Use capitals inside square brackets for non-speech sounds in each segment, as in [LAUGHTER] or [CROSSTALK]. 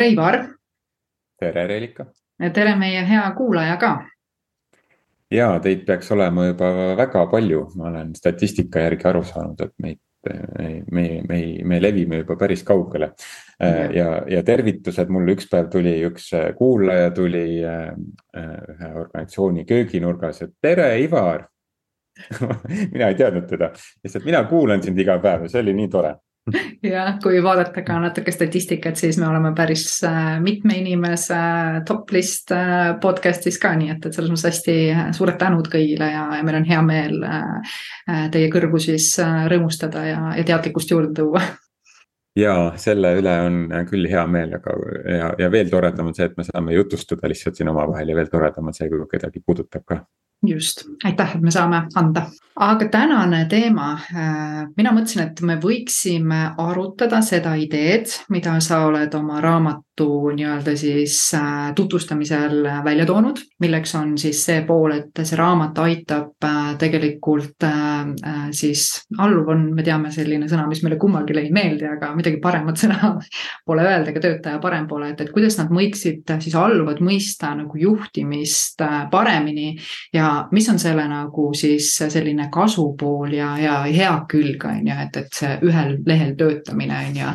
tere, Ivar. tere, Reelika. ja tere, meie hea kuulaja ka. ja teid peaks olema juba väga palju, ma olen statistika järgi aru saanud, et meid, me, me, me, me levime juba päris kaugele. ja, ja tervitused, mulle üks päev tuli üks kuulaja tuli ühe organisatsiooni kööginurgas, et tere, Ivar [LAUGHS] mina ei teadnud teda, lihtsalt mina kuulan sind iga päev ja see oli nii tore jah, kui vaadata ka natuke statistikat, siis me oleme päris äh, mitme inimese äh, top list äh, podcast'is ka, nii et, et selles mõttes hästi suured tänud kõigile ja, ja meil on hea meel teie kõrvu siis rõõmustada ja, ja teadlikkust juurde tuua. Ja selle üle on küll hea meel, aga ja, ja veel toredam on see, et me saame jutustada lihtsalt siin omavahel ja veel toredam on see, kui kedagi puudutab ka just, aitäh, et me saame anda. aga tänane teema, äh, mina mõtlesin, et me võiksime arutada seda ideed, mida sa oled oma raamatu nii-öelda siis äh, tutvustamisel välja toonud, milleks on siis see pool, et see raamat aitab äh, tegelikult siis, alluv on, me teame, selline sõna, mis meile kummalgi ei meeldi, aga midagi paremat [LAUGHS] sõna pole öelda, ega töötaja parem pole, et, et kuidas nad võiksid siis alluvad mõista nagu juhtimist paremini ja mis on selle nagu siis selline kasupool ja, ja hea külg, on ju, et, et see ühel lehel töötamine, on ju.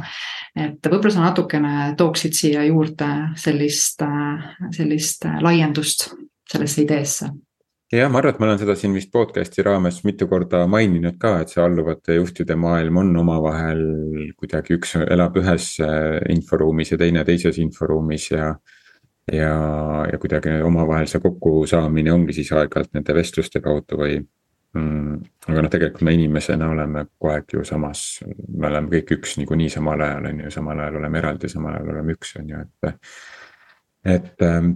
et võib-olla sa natukene tooksid siia juurde sellist, sellist laiendust sellesse ideesse jah, ma arvan, et ma olen seda siin vist podcast'i raames mitu korda maininud ka, et see alluvate juhtide maailm on omavahel kuidagi üks elab ühes inforuumis ja teine teises inforuumis ja ja, ja kuidagi omavahel see kokkusaamine ongi siis aeg-ajalt nende vestluste kaudu või. Aga noh, tegelikult me inimesena oleme kogu aeg ju samas, me oleme kõik üks niikuinii samal ajal on ju, samal ajal oleme eraldi, samal ajal oleme üks, on ju, et. et, ähm,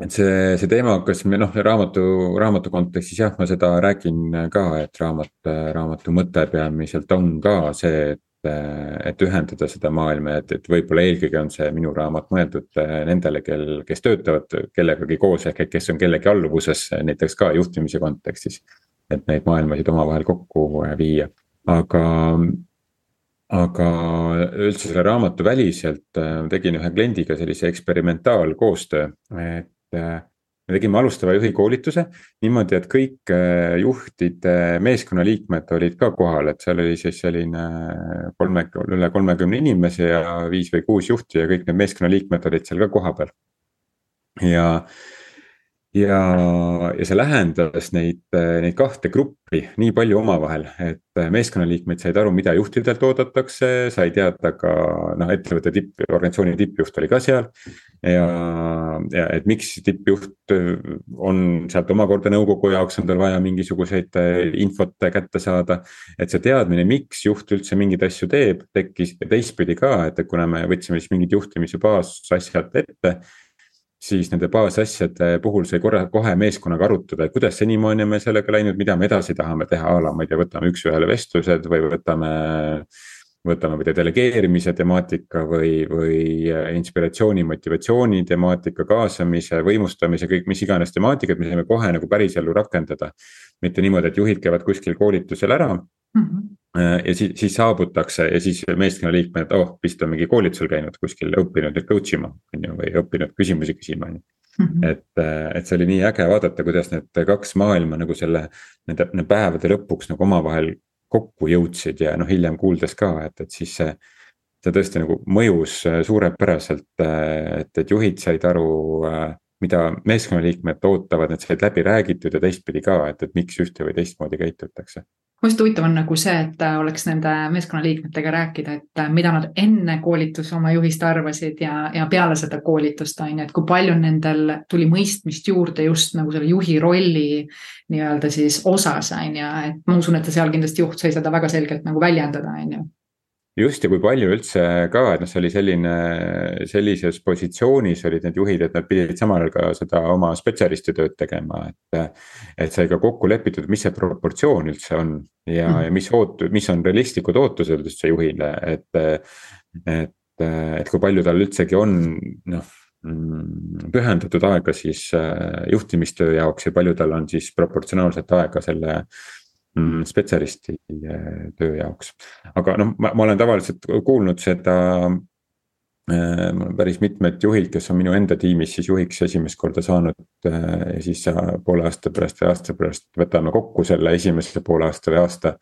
et see, see teema hakkas noh, raamatu, raamatu kontekstis jah, ma seda räägin ka, et raamat, raamatu mõte peamiselt on ka see, et et ühendada seda maailma, et, et võib-olla eelkõige on see minu raamat mõeldud äh, nendele, kel, kes töötavad kellegagi koos, ehk et kes on kellegi alluvuses, näiteks ka juhtimise kontekstis. Et neid maailmasid omavahel kokku äh, viia, aga, aga üldse selle raamatu väliselt äh, tegin ühe kliendiga sellise eksperimentaalkoostöö, et me tegime alustava juhi koolituse niimoodi, et kõik juhtide meeskonnaliikmed olid ka kohal, et seal oli siis selline kolme, üle kolmekümne inimese ja viis või kuus juhti ja kõik need meeskonnaliikmed olid seal ka kohapeal. ja ja, ja see lähendas neid, neid kahte gruppi nii palju omavahel, et meeskonnaliikmed said aru, mida juhtidelt oodatakse, sai teada ka noh, ettevõtte tipp, organisatsiooni tippjuht oli ka seal. ja, ja et miks tippjuht on sealt omakorda nõukogu jaoks on tal vaja mingisuguseid infot kätte saada. et see teadmine, miks juht üldse mingeid asju teeb, tekkis teistpidi ka, et kuna me võtsime siis mingid juhtimise baasasjad ette siis nende baasasjade puhul sai korra, kohe meeskonnaga arutada, et kuidas senimaani meil sellega läinud, mida me edasi tahame teha, a la ma ei tea, võtame üks-ühele vestlused või võtame. võtame või delegeerimise temaatika või, või inspiratsiooni, motivatsiooni temaatika, kaasamise, võimustamise, kõik mis iganes temaatikad, me saime kohe nagu pärisellu rakendada. mitte niimoodi, et juhid käivad kuskil koolitusel ära mm. -hmm ja siis, siis saabutakse ja siis meeskonnaliikmed, oh vist on mingi koolitusel käinud kuskil, õppinud nüüd coach ima, on ju, või õppinud küsimusi küsima, on ju. Mhm. et, äh, et see oli nii äge vaadata, kuidas need kaks maailma nagu selle, nende, nende päevade lõpuks nagu omavahel kokku jõudsid ja noh, hiljem kuuldes ka, et, et siis see. see tõesti nagu mõjus äh, suurepäraselt, et, et juhid said aru mida meeskonnaliikmed ootavad, need said läbi räägitud ja teistpidi ka, et, et miks ühte või teistmoodi käitutakse just huvitav on nagu see, et äh, oleks nende meeskonnaliikmetega rääkida, et äh, mida nad enne koolituse oma juhist arvasid ja, ja peale seda koolitust on ju, et kui palju nendel tuli mõistmist juurde just nagu selle juhi rolli nii-öelda siis osas on ju, et ma usun, et seal kindlasti juht sai seda väga selgelt nagu väljendada, on ju just ja kui palju üldse ka, et noh, see oli selline, sellises positsioonis olid need juhid, et nad pidid samal ajal ka seda oma spetsialisti tööd tegema, et. et sai ka kokku lepitud, mis see proportsioon üldse on ja mm., ja mis oot-, mis on realistlikud ootused üldse juhile, et. et, et kui palju tal üldsegi on noh mm, pühendatud aega siis äh, juhtimistöö jaoks ja palju tal on siis proportsionaalselt aega selle spetsialisti äh, töö jaoks. aga noh, ma, ma olen tavaliselt kuulnud seda mul on päris mitmed juhid, kes on minu enda tiimis siis juhiks esimest korda saanud ja siis poole aasta pärast või aasta pärast võtame kokku selle esimese poole aasta või aasta.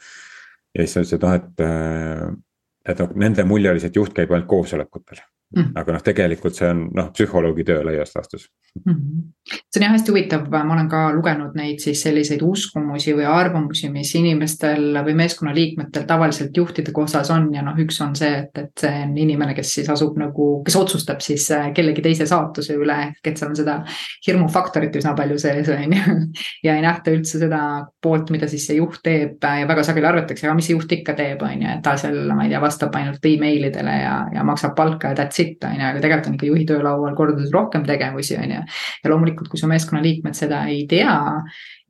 ja siis sa ütlesid, noh, et, et nende mulje oli see, et juht käib ainult koosolekutel Mm. aga noh, tegelikult see on noh, psühholoogi töö laias laastus mm. -hmm. see on jah hästi huvitav, ma olen ka lugenud neid siis selliseid uskumusi või arvamusi, mis inimestel või meeskonnaliikmetel tavaliselt juhtide osas on ja noh, üks on see, et, et see on inimene, kes siis asub nagu, kes otsustab siis äh, kellegi teise saatuse üle, ehk et seal on seda hirmufaktorit üsna palju sees, on ju. [LAUGHS] ja ei nähta üldse seda poolt, mida siis see juht teeb ja väga sageli arvatakse, aga mis see juht ikka teeb, on ju, et ta seal, ma ei tea, vastab ainult emailidele ja, ja maksab palka ja that's sitt, on ju, aga tegelikult on ikka juhi töölaual kordades rohkem tegevusi, on ju. ja loomulikult, kui su meeskonnaliikmed seda ei tea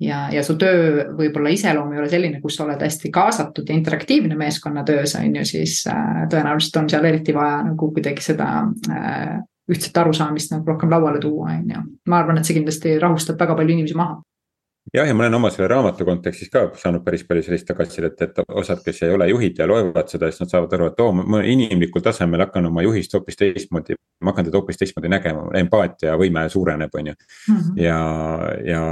ja, ja su töö võib-olla iseloom ei ole selline, kus sa oled hästi kaasatud ja interaktiivne meeskonnatöös, on ju, siis äh, tõenäoliselt on seal eriti vaja nagu kuidagi seda äh, ühtset arusaamist nagu rohkem lauale tuua, on ju. ma arvan, et see kindlasti rahustab väga palju inimesi maha jah, ja ma olen oma selle raamatu kontekstis ka saanud päris palju sellist tagasisidet, et osad, kes ei ole juhid ja loevad seda, siis nad saavad aru, et oo, ma inimlikul tasemel hakkan oma juhist hoopis teistmoodi. ma hakkan teda hoopis teistmoodi nägema, empaatiavõime suureneb, on ju. Mhm. ja, ja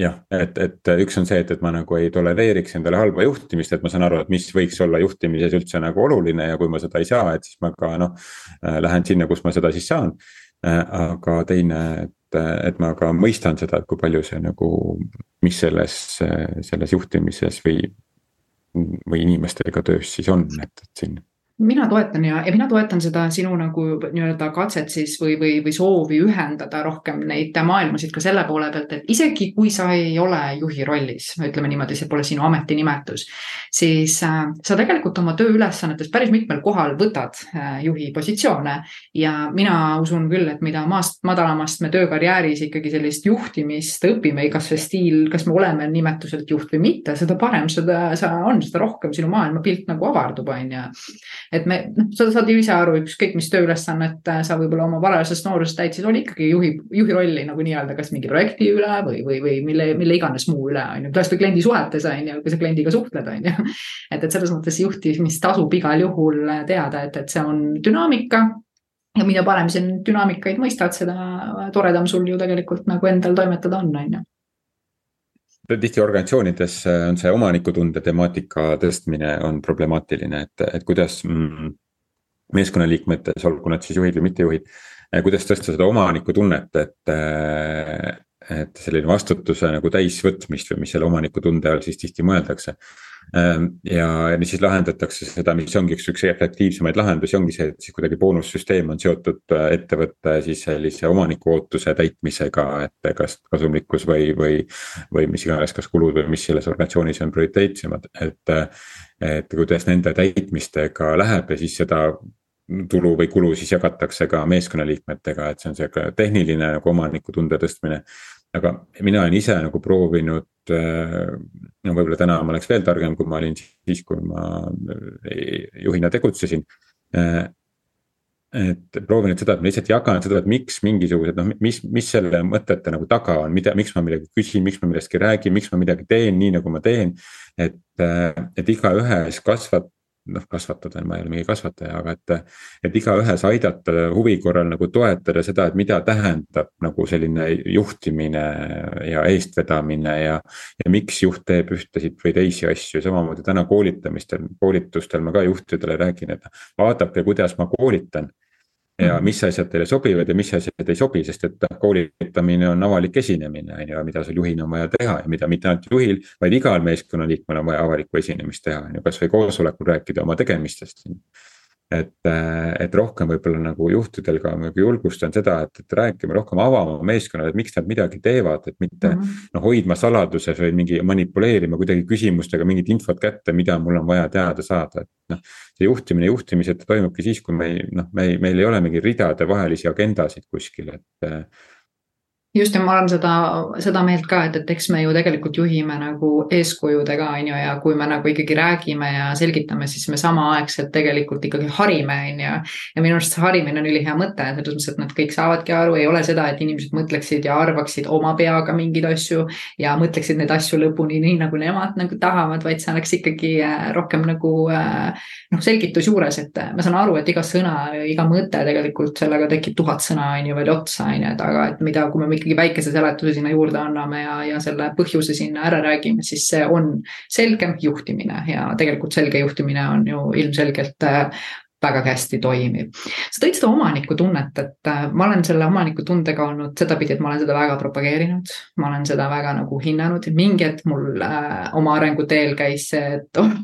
jah, et, et üks on see, et, et ma nagu ei tolereeriks endale halba juhtimist, et ma saan aru, et mis võiks olla juhtimises üldse nagu oluline ja kui ma seda ei saa, et siis ma ka noh. Lähen sinna, kus ma seda siis saan. aga teine, et ma ka mõistan seda, et kui palju see nagu, mis selles, selles juhtimises või, või inimestega töös siis on, et, et siin mina toetan ja, ja mina toetan seda sinu nagu nii-öelda katset siis või, või, või soovi ühendada rohkem neid maailmasid ka selle poole pealt, et isegi kui sa ei ole juhi rollis, ütleme niimoodi, see pole sinu ametinimetus. siis äh, sa tegelikult oma tööülesannetes päris mitmel kohal võtad äh, juhi positsioone. ja mina usun küll, et mida maast madalamast me töökarjääris ikkagi sellist juhtimist õpime, kas see stiil, kas me oleme nimetuselt juht või mitte, seda parem seda, sa on, seda rohkem sinu maailmapilt nagu avardub, on ju et me, noh, sa saad ju ise aru, ükskõik mis tööülesannet äh, sa võib-olla oma varajasest noorusest täitsid, oli ikkagi juhi, juhi rolli nagu nii-öelda kas mingi projekti üle või, või, või mille, mille iganes muu üle, on ju. tõesti kliendi suhetes, on ju, kui sa kliendiga suhtled, on ju. [LAUGHS] et, et selles mõttes juhtimist tasub igal juhul teada, et, et see on dünaamika ja mida parem sa dünaamikaid mõistad, seda toredam sul ju tegelikult nagu endal toimetada on, on ju tihti organisatsioonides äh, on see omanikutunde temaatika tõstmine on problemaatiline, et, et kuidas mm, meeskonnaliikmetes, olgu nad siis juhid või mittejuhid. Äh, kuidas tõsta seda omanikutunnet, et, äh, et selline vastutuse nagu täisvõtmist või mis selle omanikutunde all siis tihti mõeldakse. Ehm, ja, ja siis lahendatakse seda, mis ongi üks, üks efektiivsemaid lahendusi, ongi see, et siis kuidagi boonussüsteem on seotud äh, ettevõtte siis sellise omaniku ootuse täitmisega, et kas kasumlikkus või, või. või mis iganes, kas kulud või mis selles organisatsioonis on prioriteetsemad, et, et kuidas nende täitmistega läheb ja siis seda tulu või kulu siis jagatakse ka meeskonnaliikmetega, et see on sihuke tehniline nagu omanikutunde tõstmine aga mina olen ise nagu proovinud, no võib-olla täna ma oleks veel targem, kui ma olin siis, kui ma äh, juhina tegutsesin. Äh, et proovinud seda, et ma lihtsalt jagan seda, et miks mingisugused noh, mis, mis selle mõtete nagu taga on, mida, miks ma midagi küsin, miks ma millestki räägin, miks ma midagi teen nii, nagu ma teen. et, et igaühes kasvab noh, kasvatada, ma ei ole mingi kasvataja, aga et. et igaühes aidata huvi korral nagu toetada seda, et mida tähendab nagu selline juhtimine ja eestvedamine ja. ja miks juht teeb ühtesid või teisi asju, samamoodi täna koolitamistel, koolitustel ma ka juhtidele räägin, et vaadake, kuidas ma koolitan ja mis asjad teile sobivad ja mis asjad ei sobi, sest et noh, koolitamine on avalik esinemine, on ju, mida sul juhina on vaja teha ja mida mitte ainult juhil, vaid igal meeskonnaliikmel on vaja avalikku esinemist teha, on ju, kasvõi koosolekul rääkida oma tegemistest et, et rohkem võib-olla nagu juhtidel ka nagu julgustan seda, et, et rääkima rohkem avama meeskonnale, et miks nad midagi teevad, et mitte mm -hmm. noh, hoidma saladuses või mingi manipuleerima kuidagi küsimustega mingit infot kätte, mida mul on vaja teada saada, et noh. see juhtimine juhtimiseta toimubki siis, kui me ei noh, me ei, meil ei ole mingi ridade vahelisi agendasid kuskil, et just ja ma olen seda, seda meelt ka, et, et eks me ju tegelikult juhime nagu eeskujudega, on ju, ja kui me nagu ikkagi räägime ja selgitame, siis me samaaegselt tegelikult ikkagi harime, on ju. ja minu arust see harimine on ülihea mõte, selles mõttes, et nad kõik saavadki aru, ei ole seda, et inimesed mõtleksid ja arvaksid oma peaga mingeid asju ja mõtleksid neid asju lõpuni nii, nagu nemad nagu tahavad, vaid see oleks ikkagi äh, rohkem nagu äh, noh, selgitus juures, et ma saan aru, et iga sõna, iga mõte tegelikult sellega tekib tuhat sõna, on ju, veel otsa, on ju, et aga et mida, kui me ikkagi väikese seletuse sinna juurde anname ja, ja selle põhjuse sinna ära räägime, siis see on selgem juhtimine ja tegelikult selge juhtimine on ju ilmselgelt äh, väga hästi toimib. sa tõid seda omanikutunnet, et äh, ma olen selle omanikutundega olnud sedapidi, et ma olen seda väga propageerinud, ma olen seda väga nagu hinnanud mingi hetk mul äh, oma arenguteel käis see, et oh,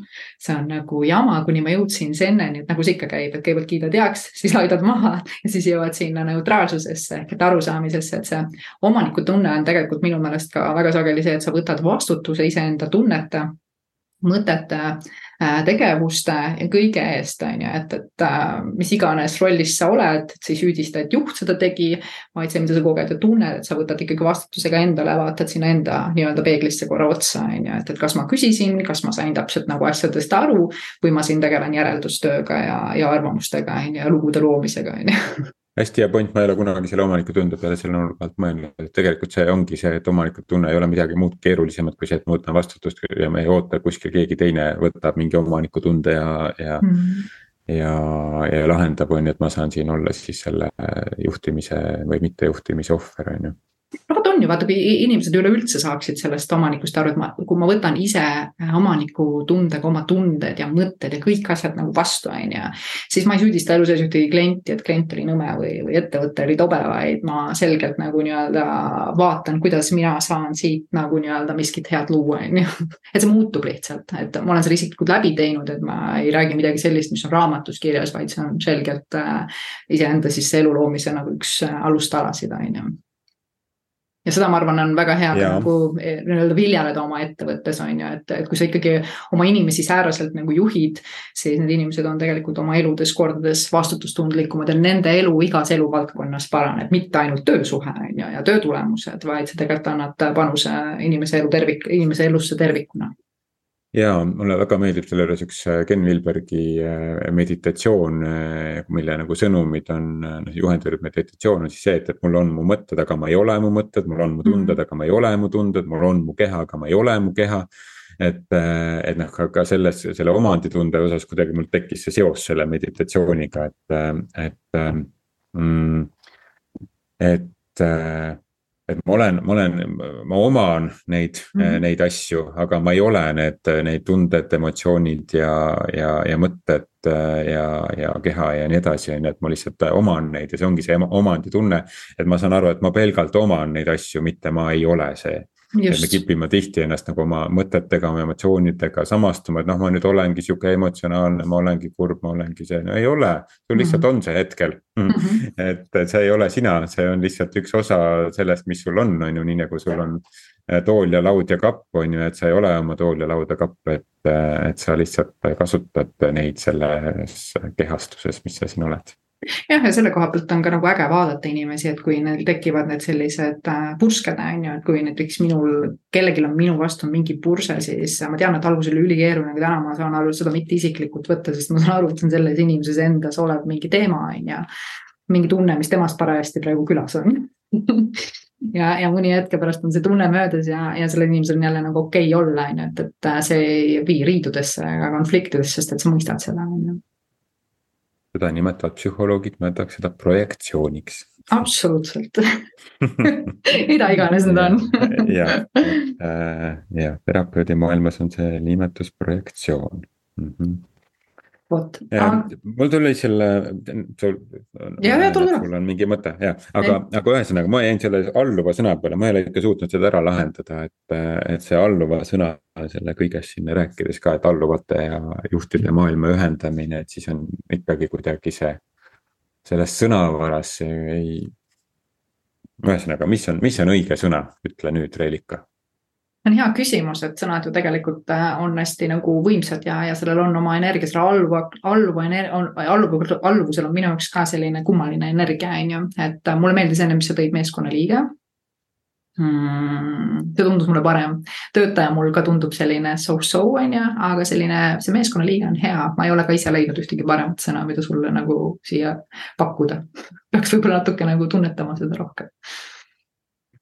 see on nagu jama, kuni ma jõudsin senneni, et nagu see ikka käib, et kõigepealt kiidad heaks, siis laidad maha ja siis jõuad sinna neutraalsusesse ehk et arusaamisesse, et see omanikutunne on tegelikult minu meelest ka väga sageli see, et sa võtad vastutuse iseenda tunnete, mõtete Äh, tegevuste ja kõige eest, on ju, et, et äh, mis iganes rollis sa oled, sa ei süüdista, et juht seda tegi, vaid see, mida sa koged ja tunned, et sa võtad ikkagi vastutuse ka endale, vaatad sinna enda nii-öelda peeglisse korra otsa, on ju, et, et kas ma küsisin, kas ma sain täpselt nagu asjadest aru või ma siin tegelen järeldustööga ja, ja arvamustega, on ju, ja lugude loomisega, on ju [LAUGHS] hästi hea point, ma ei ole kunagi selle omanikutunde peale selle nurga alt mõelnud, et tegelikult see ongi see, et omanikutunne ei ole midagi muud keerulisemat kui see, et ma võtan vastutust ja me ei oota kuskil keegi teine võtab mingi omanikutunde ja, ja mm. -hmm. ja, ja lahendab, on ju, et ma saan siin olla siis selle juhtimise või mittejuhtimise ohver, on ju no vot on ju, vaata, kui inimesed üleüldse saaksid sellest omanikust aru, et ma, kui ma võtan ise äh, omaniku tundega oma tunded ja mõtted ja kõik asjad nagu vastu, on ju. siis ma ei süüdista elu sees ühtegi klienti, et klient oli nõme või, või ettevõte oli tobe, vaid ma selgelt nagu nii-öelda vaatan, kuidas mina saan siit nagu nii-öelda miskit head luua, on ju. [LAUGHS] et see muutub lihtsalt, et ma olen selle isiklikult läbi teinud, et ma ei räägi midagi sellist, mis on raamatus kirjas, vaid see on selgelt äh, iseenda siis elu loomise nagu üks äh, alustalasid, on ju ja seda, ma arvan, on väga hea ja. nagu eh, nii-öelda viljeleda oma ettevõttes on ju, et, et kui sa ikkagi oma inimesi sääraselt nagu juhid, siis need inimesed on tegelikult oma eludes kordades vastutustundlikumad ja nende elu igas eluvaldkonnas paraneb, mitte ainult töösuhe on ju ja töö tulemused, vaid sa tegelikult annad panuse inimese elu tervik, inimese elusse tervikuna ja mulle väga meeldib selle juures üks äh, Ken Vilbergi äh, meditatsioon, äh, mille nagu sõnumid on, noh juhendatud meditatsioon on siis see, et, et mul on mu mõtted, aga ma ei ole mu mõtted, mul on mu tunded, mhm. aga ma ei ole mu tunded, mul on mu keha, aga ma ei ole mu keha. et, et noh, ka selles, selle omanditunde osas kuidagi mul tekkis see seos selle meditatsiooniga, et, et mm,. et et ma olen, ma olen, ma oman neid mm, -hmm. neid asju, aga ma ei ole need, neid tunded, emotsioonid ja, ja, ja mõtted ja, ja keha ja nii edasi, on ju, et ma lihtsalt oman neid ja see ongi see omanditunne. et ma saan aru, et ma pelgalt oman neid asju, mitte ma ei ole see et me kipime tihti ennast nagu oma mõtetega, oma emotsioonidega samastuma, et noh, ma nüüd olengi sihuke emotsionaalne, ma olengi kurb, ma olengi see, no ei ole. sul lihtsalt mm -hmm. on see hetkel mm. -hmm. et, see ei ole sina, see on lihtsalt üks osa sellest, mis sul on, on ju, nii nagu sul on äh, tool ja laud ja kapp, on ju, et sa ei ole oma tool ja laud ja kapp, et, äh, et sa lihtsalt kasutad neid selles kehastuses, mis sa siin oled jah, ja selle koha pealt on ka nagu äge vaadata inimesi, et kui neil tekivad need sellised äh, pursked, on ju, et kui näiteks minul, kellelgi on minu vastu mingi purse, siis ma tean, et alguses oli ülikeeruline, aga täna ma saan aru seda mitte isiklikult võtta, sest ma saan aru, et see on selles inimeses endas olev mingi teema, on ju. mingi tunne, mis temast parajasti praegu külas on [LAUGHS] ja, ja mõni hetke pärast on see tunne möödas ja, ja sellel inimesel on jälle nagu okei okay olla, on ju, et, et see ei vii riidudesse ega konfliktidesse, sest et sa mõistad seda, on ju seda nimetavad psühholoogid, nimetavad seda projektsiooniks. absoluutselt [LAUGHS] mida iganes need on ja, äh, ja terapeudi maailmas on see nimetus projektsioon mm. -hmm vot. mul tuli selle, sul. ja, ja tule tule. sul on mingi mõte ja, aga, aga ühesõnaga ma jäin selle alluva sõna peale, ma ei ole ikka suutnud seda ära lahendada, et, et see alluva sõna selle kõigest siin rääkides ka, et alluvate ja juhtide maailma ühendamine, et siis on ikkagi kuidagi see. selles sõnavaras ei. ühesõnaga, mis on, mis on õige sõna, ütle nüüd, Reelika on hea küsimus, et sõnad ju tegelikult äh, on hästi nagu võimsad ja, ja sellel on oma energia, selle alluva, alluva, alluva, alluvusel on minu jaoks ka selline kummaline energia, on ju. et äh, mulle meeldis enne, mis sa tõid meeskonnaliige. hmm,. see tundus mulle parem, töötaja mul ka tundub selline so-so on ju, aga selline, see meeskonnaliige on hea, ma ei ole ka ise leidnud ühtegi paremat sõna, mida sulle nagu siia pakkuda. peaks võib-olla natuke nagu tunnetama seda rohkem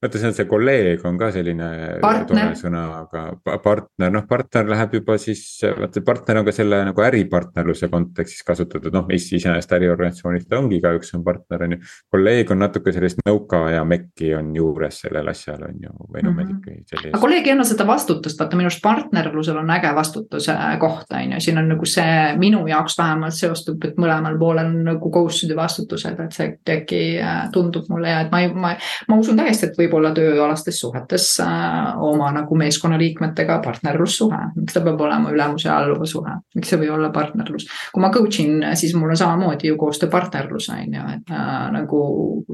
vaata, see on see kolleeg on ka selline tore sõna, aga partner, noh, partner läheb juba siis, vaata partner on ka selle nagu äripartnerluse kontekstis kasutatud, noh, mis iseenesest äriorganisatsioonis ta ongi, igaüks on partner, on ju. kolleeg on natuke sellist nõuka ja mekki on juures sellel asjal, on ju, või noh mm -hmm., ikkagi sellist. aga kolleeg ei anna seda vastutust, vaata minu arust partnerlusel on äge vastutuse koht, on ju, siin on nagu see minu jaoks vähemalt seostub, et mõlemal poolel on nagu kohustused ja vastutused, et see kuidagi äh, tundub mulle ja et ma ei, ma, ma usun täiesti, et võib võib-olla tööalastes suhetes äh, oma nagu meeskonnaliikmetega partnerlussuhe, miks ta peab olema ülemuse ja alluva suhe, miks ei või olla partnerlus. kui ma coach in, siis mul on samamoodi ju koostööpartnerlus on ju, et äh, nagu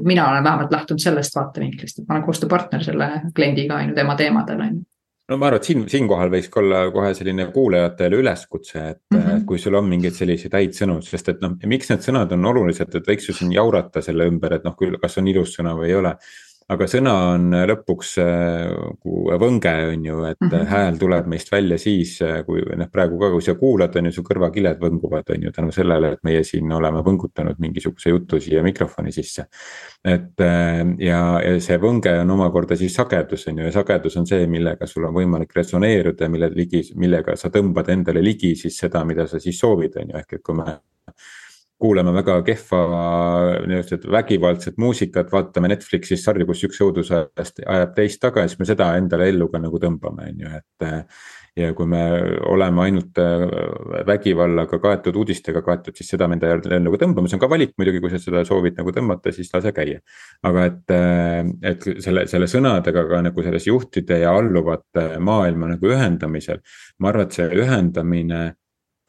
mina olen vähemalt lähtunud sellest vaatevinklist, et ma olen koostööpartner selle kliendiga on ju, tema teemadel on ju no ma arvan, et siin, siinkohal võiks ka olla kohe selline kuulajatele üleskutse, et mm -hmm. kui sul on mingeid selliseid häid sõnu, sest et noh, miks need sõnad on olulised, et võiks ju siin jaurata selle ümber, et noh, küll, kas on ilus sõna või ei ole aga sõna on lõpuks nagu võnge, on ju, et mm -hmm. hääl tuleb meist välja siis, äh, kui noh, praegu ka, kui sa kuulad, on ju, su kõrvakiled võnguvad, on ju, tänu sellele, et meie siin oleme võngutanud mingisuguse jutu siia mikrofoni sisse. et äh, ja, ja see võnge on omakorda siis sagedus, on ju, ja sagedus on see, millega sul on võimalik resoneeruda, mille ligi, millega sa tõmbad endale ligi siis seda, mida sa siis soovid, on ju, ehk et kui me kuulame väga kehva niisugust vägivaldset muusikat, vaatame Netflixis sarju, kus üks õudusajast ajab teist taga ja siis me seda endale ellu ka nagu tõmbame, on ju, et. ja kui me oleme ainult äh, vägivallaga kaetud, uudistega kaetud, siis seda me enda ellu ka tõmbame, see on ka valik muidugi, kui sa seda soovid nagu tõmmata, siis lase käia. aga et, äh, et selle, selle sõnadega ka nagu selles juhtide ja alluvate maailma nagu ühendamisel. ma arvan, et see ühendamine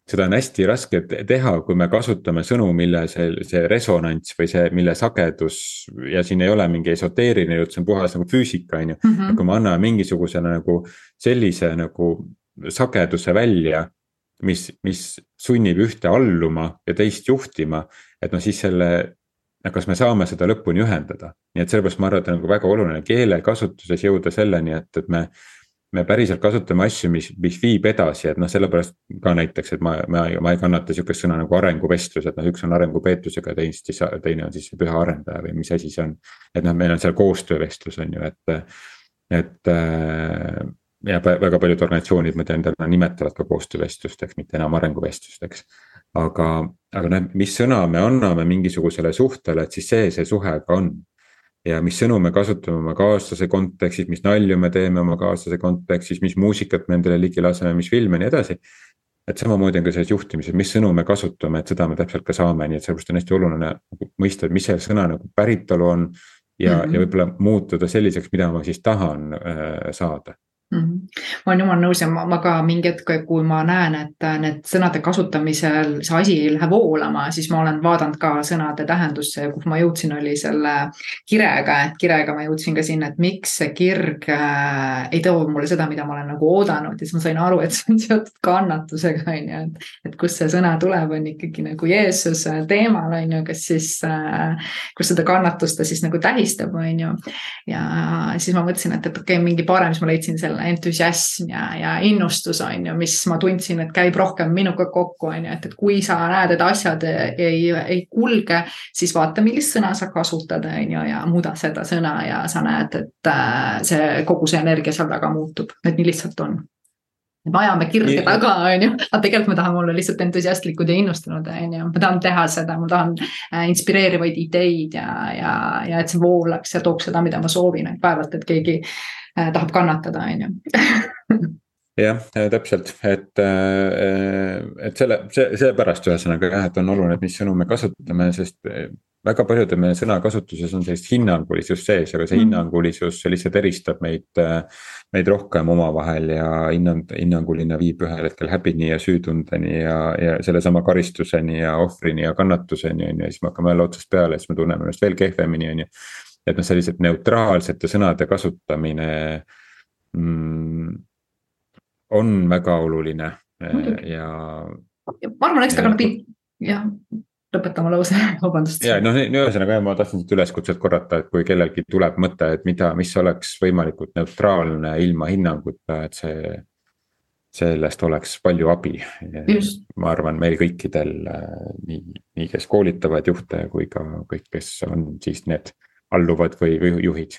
seda on hästi raske teha, kui me kasutame sõnu, mille see, see resonants või see, mille sagedus ja siin ei ole mingi esoteeriline jutt, see on puhas nagu füüsika, on ju. Mhm. kui me anname mingisuguse nagu sellise nagu sageduse välja, mis, mis sunnib ühte alluma ja teist juhtima, et noh, siis selle kas me saame seda lõpuni ühendada, nii et sellepärast ma arvan, et on nagu väga oluline keelekasutuses jõuda selleni, et, et me me päriselt kasutame asju, mis, mis viib edasi, et noh, sellepärast ka näiteks, et ma, ma, ma ei kannata sihukest sõna nagu arenguvestlus, et noh, üks on arengupeetusega, teist siis, teine on siis püha arendaja või mis asi see on. et noh, meil on seal koostöövestlus on ju, et, et äh, ja väga paljud organisatsioonid, ma tean, täna nimetavad ka koostöövestlusteks, mitte enam arenguvestlusteks. aga, aga noh, mis sõna me anname mingisugusele suhtele, et siis see, see suhe ka on ja mis sõnu me kasutame oma kaaslase kontekstis, mis nalju me teeme oma kaaslase kontekstis, mis muusikat me endale ligi laseme, mis filme ja nii edasi. et samamoodi on ka selles juhtimises, mis sõnu me kasutame, et seda me täpselt ka saame, nii et sellepärast on hästi oluline mõista, et mis see sõna nagu päritolu on. ja mm, -hmm. ja võib-olla muutuda selliseks, mida ma siis tahan äh, saada. Ma olen jumala nõus ja ma, ma ka mingi hetk, kui ma näen, et need sõnade kasutamisel see asi ei lähe voolama, siis ma olen vaadanud ka sõnade tähendusse ja kuhu ma jõudsin, oli selle kirega, et kirega ma jõudsin ka sinna, et miks see kirg äh, ei too mulle seda, mida ma olen nagu oodanud ja siis ma sain aru, et see on seotud kannatusega, on ju, et. et kust see sõna tuleb, on ikkagi nagu Jeesuse teemal, on ju, kes siis äh,, kus seda kannatust ta siis nagu tähistab, on ju. ja siis ma mõtlesin, et, et okei okay,, mingi parem, siis ma leidsin selle entusiasm ja, ja innustus on ju, mis ma tundsin, et käib rohkem minuga kokku, on ju, et, et kui sa näed, et asjad ei, ei kulge, siis vaata, millist sõna sa kasutad, on ju, ja muuda seda sõna ja sa näed, et äh, see kogu see energia seal taga muutub, et nii lihtsalt on me ajame kirge taga, on ju, aga tegelikult me tahame olla lihtsalt entusiastlikud ja innustunud, on ju, ma tahan teha seda, ma tahan äh, inspireerivaid ideid ja, ja, ja et see voolaks ja tooks seda, mida ma soovin, et vaevalt, et keegi Äh, tahab kannatada, on ju [LAUGHS] jah, täpselt, et, äh, et selle, see, seepärast ühesõnaga jah, et on oluline, et mis sõnu me kasutame, sest väga paljude meie sõnakasutuses on sellist hinnangulisust sees, aga see mm. hinnangulisus lihtsalt eristab meid, meid rohkem omavahel ja hinnang, hinnanguline viib ühel hetkel häbini ja süütundeni ja, ja sellesama karistuseni ja ohvrini ja kannatuseni on ju, ja siis me hakkame jälle otsast peale, siis me tunneme ennast veel kehvemini, on ju et noh, sellised neutraalsete sõnade kasutamine mm, on väga oluline Muidugi. ja. ma arvan, eks ta ka jah, lõpeta oma lause, [LAUGHS] vabandust. ja noh, ühesõnaga ma tahtsin seda üleskutset korrata, et kui kellelgi tuleb mõte, et mida, mis oleks võimalikult neutraalne ilma hinnanguta, et see. sellest oleks palju abi. ma arvan, meil kõikidel nii, nii, kes koolitavad juhte kui ka kõik, kes on siis need alluvad või, või juhid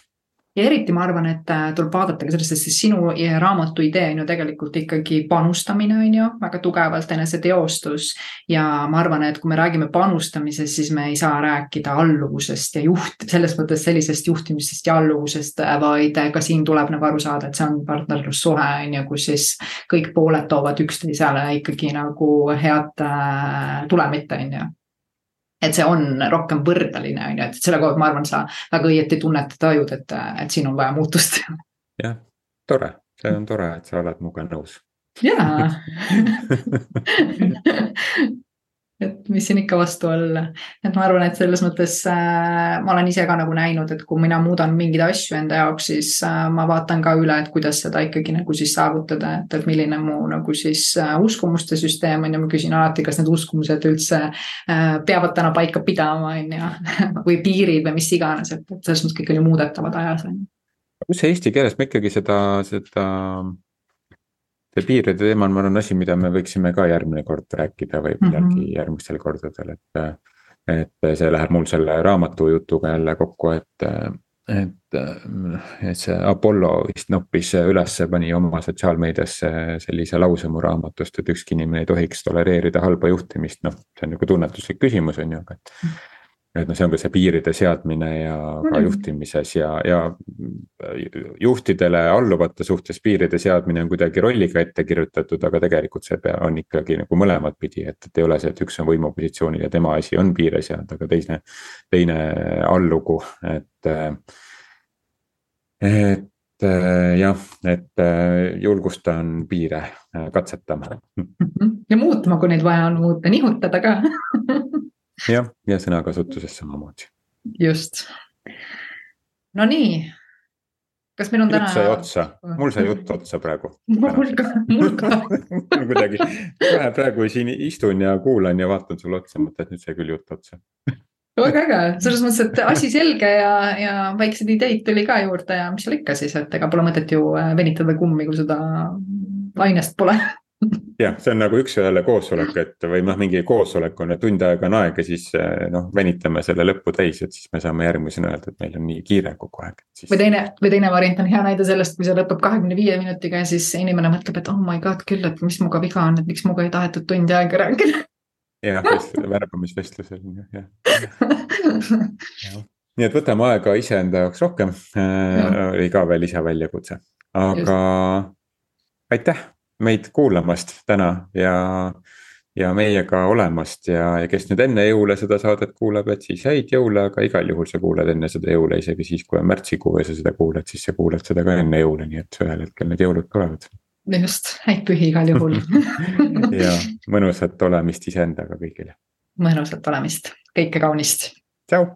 ja eriti ma arvan, et äh, tuleb vaadata ka sellesse, sest sinu raamatu idee on ju tegelikult ikkagi panustamine, on ju, väga tugevalt eneseteostus. ja ma arvan, et kui me räägime panustamisest, siis me ei saa rääkida alluvusest ja juht, selles mõttes sellisest juhtimisest ja alluvusest, vaid ka siin tuleb nagu aru saada, et see on partnerlussuhe, on ju, kus siis kõik pooled toovad üksteisele ikkagi nagu head äh, tulemit, on ju et see on rohkem võrdeline, on ju, et selle koha pealt ma arvan, sa väga õieti tunned ja tajud, et, et siin on vaja muutust. jah, tore, see on tore, et sa oled minuga nõus. jaa [LAUGHS] [LAUGHS] et mis siin ikka vastu olla, et ma arvan, et selles mõttes äh, ma olen ise ka nagu näinud, et kui mina muudan mingeid asju enda jaoks, siis äh, ma vaatan ka üle, et kuidas seda ikkagi nagu siis saavutada, et, et milline mu nagu siis äh, uskumuste süsteem on ja ma küsin alati, kas need uskumused üldse äh, peavad täna paika pidama, on ju, [LAUGHS] või piirid või mis iganes, et, et selles mõttes kõik on ju muudetavad ajas on ju. kus eesti keeles me ikkagi seda, seda see piiride teema on, ma arvan, asi, mida me võiksime ka järgmine kord rääkida või millalgi mm -hmm. järgmistel kordadel, et. et see läheb mul selle raamatu jutuga jälle kokku, et, et, et see Apollo vist noppis ülesse, pani oma sotsiaalmeediasse sellise lause mu raamatust, et ükski inimene ei tohiks tolereerida halba juhtimist, noh, see on nagu tunnetuslik küsimus, on ju, aga et et noh, see on ka see piiride seadmine ja ka mm. juhtimises ja, ja juhtidele alluvate suhtes piiride seadmine on kuidagi rolliga ette kirjutatud, aga tegelikult see pea, on ikkagi nagu mõlemat pidi, et, et ei ole see, et üks on võimupositsioonil ja tema asi on piire seada, aga teine, teine allugu, et. et jah, et julgustan piire katsetama. ja muutma, kui neid vaja on muuta, nihutada ka [LAUGHS] jah, ja sõnakasutuses samamoodi. just. Nonii. kas meil on täna? sai otsa, mul sai jutt otsa praegu. mul ka, mul ka [LAUGHS] kuidagi, kohe praegu siin istun ja kuulan ja vaatan sulle otsa, mõtlen, et nüüd sai küll jutt otsa väga äge, selles mõttes, et asi selge ja, ja väikseid ideid tuli ka juurde ja mis seal ikka siis, et ega pole mõtet ju äh, venitada kummi, kui seda lainest pole jah, see on nagu üks-ühele koosolek, et või noh, mingi koosolek on, et tund aega on aega, siis eh, noh, venitame selle lõppu täis, et siis me saame järgmisena öelda, et meil on nii kiire kogu aeg siis.... või teine, või teine variant on hea näide sellest, kui see lõpeb kahekümne viie minutiga ja siis inimene mõtleb, et oh my god küll, et mis muga viga on, et miks muga ei tahetud tundi aega rääkida. jah, värbamisvestlusel jah, jah. [LAUGHS] Nii et võtame aega iseenda jaoks rohkem. Äh,, oli ka veel lisaväljakutse, aga Just. aitäh meid kuulamast täna ja, ja meiega olemast ja, ja kes nüüd enne jõule seda saadet kuulab, et siis häid jõule, aga igal juhul sa kuulad enne seda jõule, isegi siis, kui on märtsikuu ja sa seda kuulad, siis sa kuulad seda ka enne jõule, nii et ühel hetkel need jõulud tulevad. just, häid pühi igal juhul [LAUGHS] ja mõnusat olemist iseendaga kõigile. mõnusat olemist, kõike kaunist. tšau.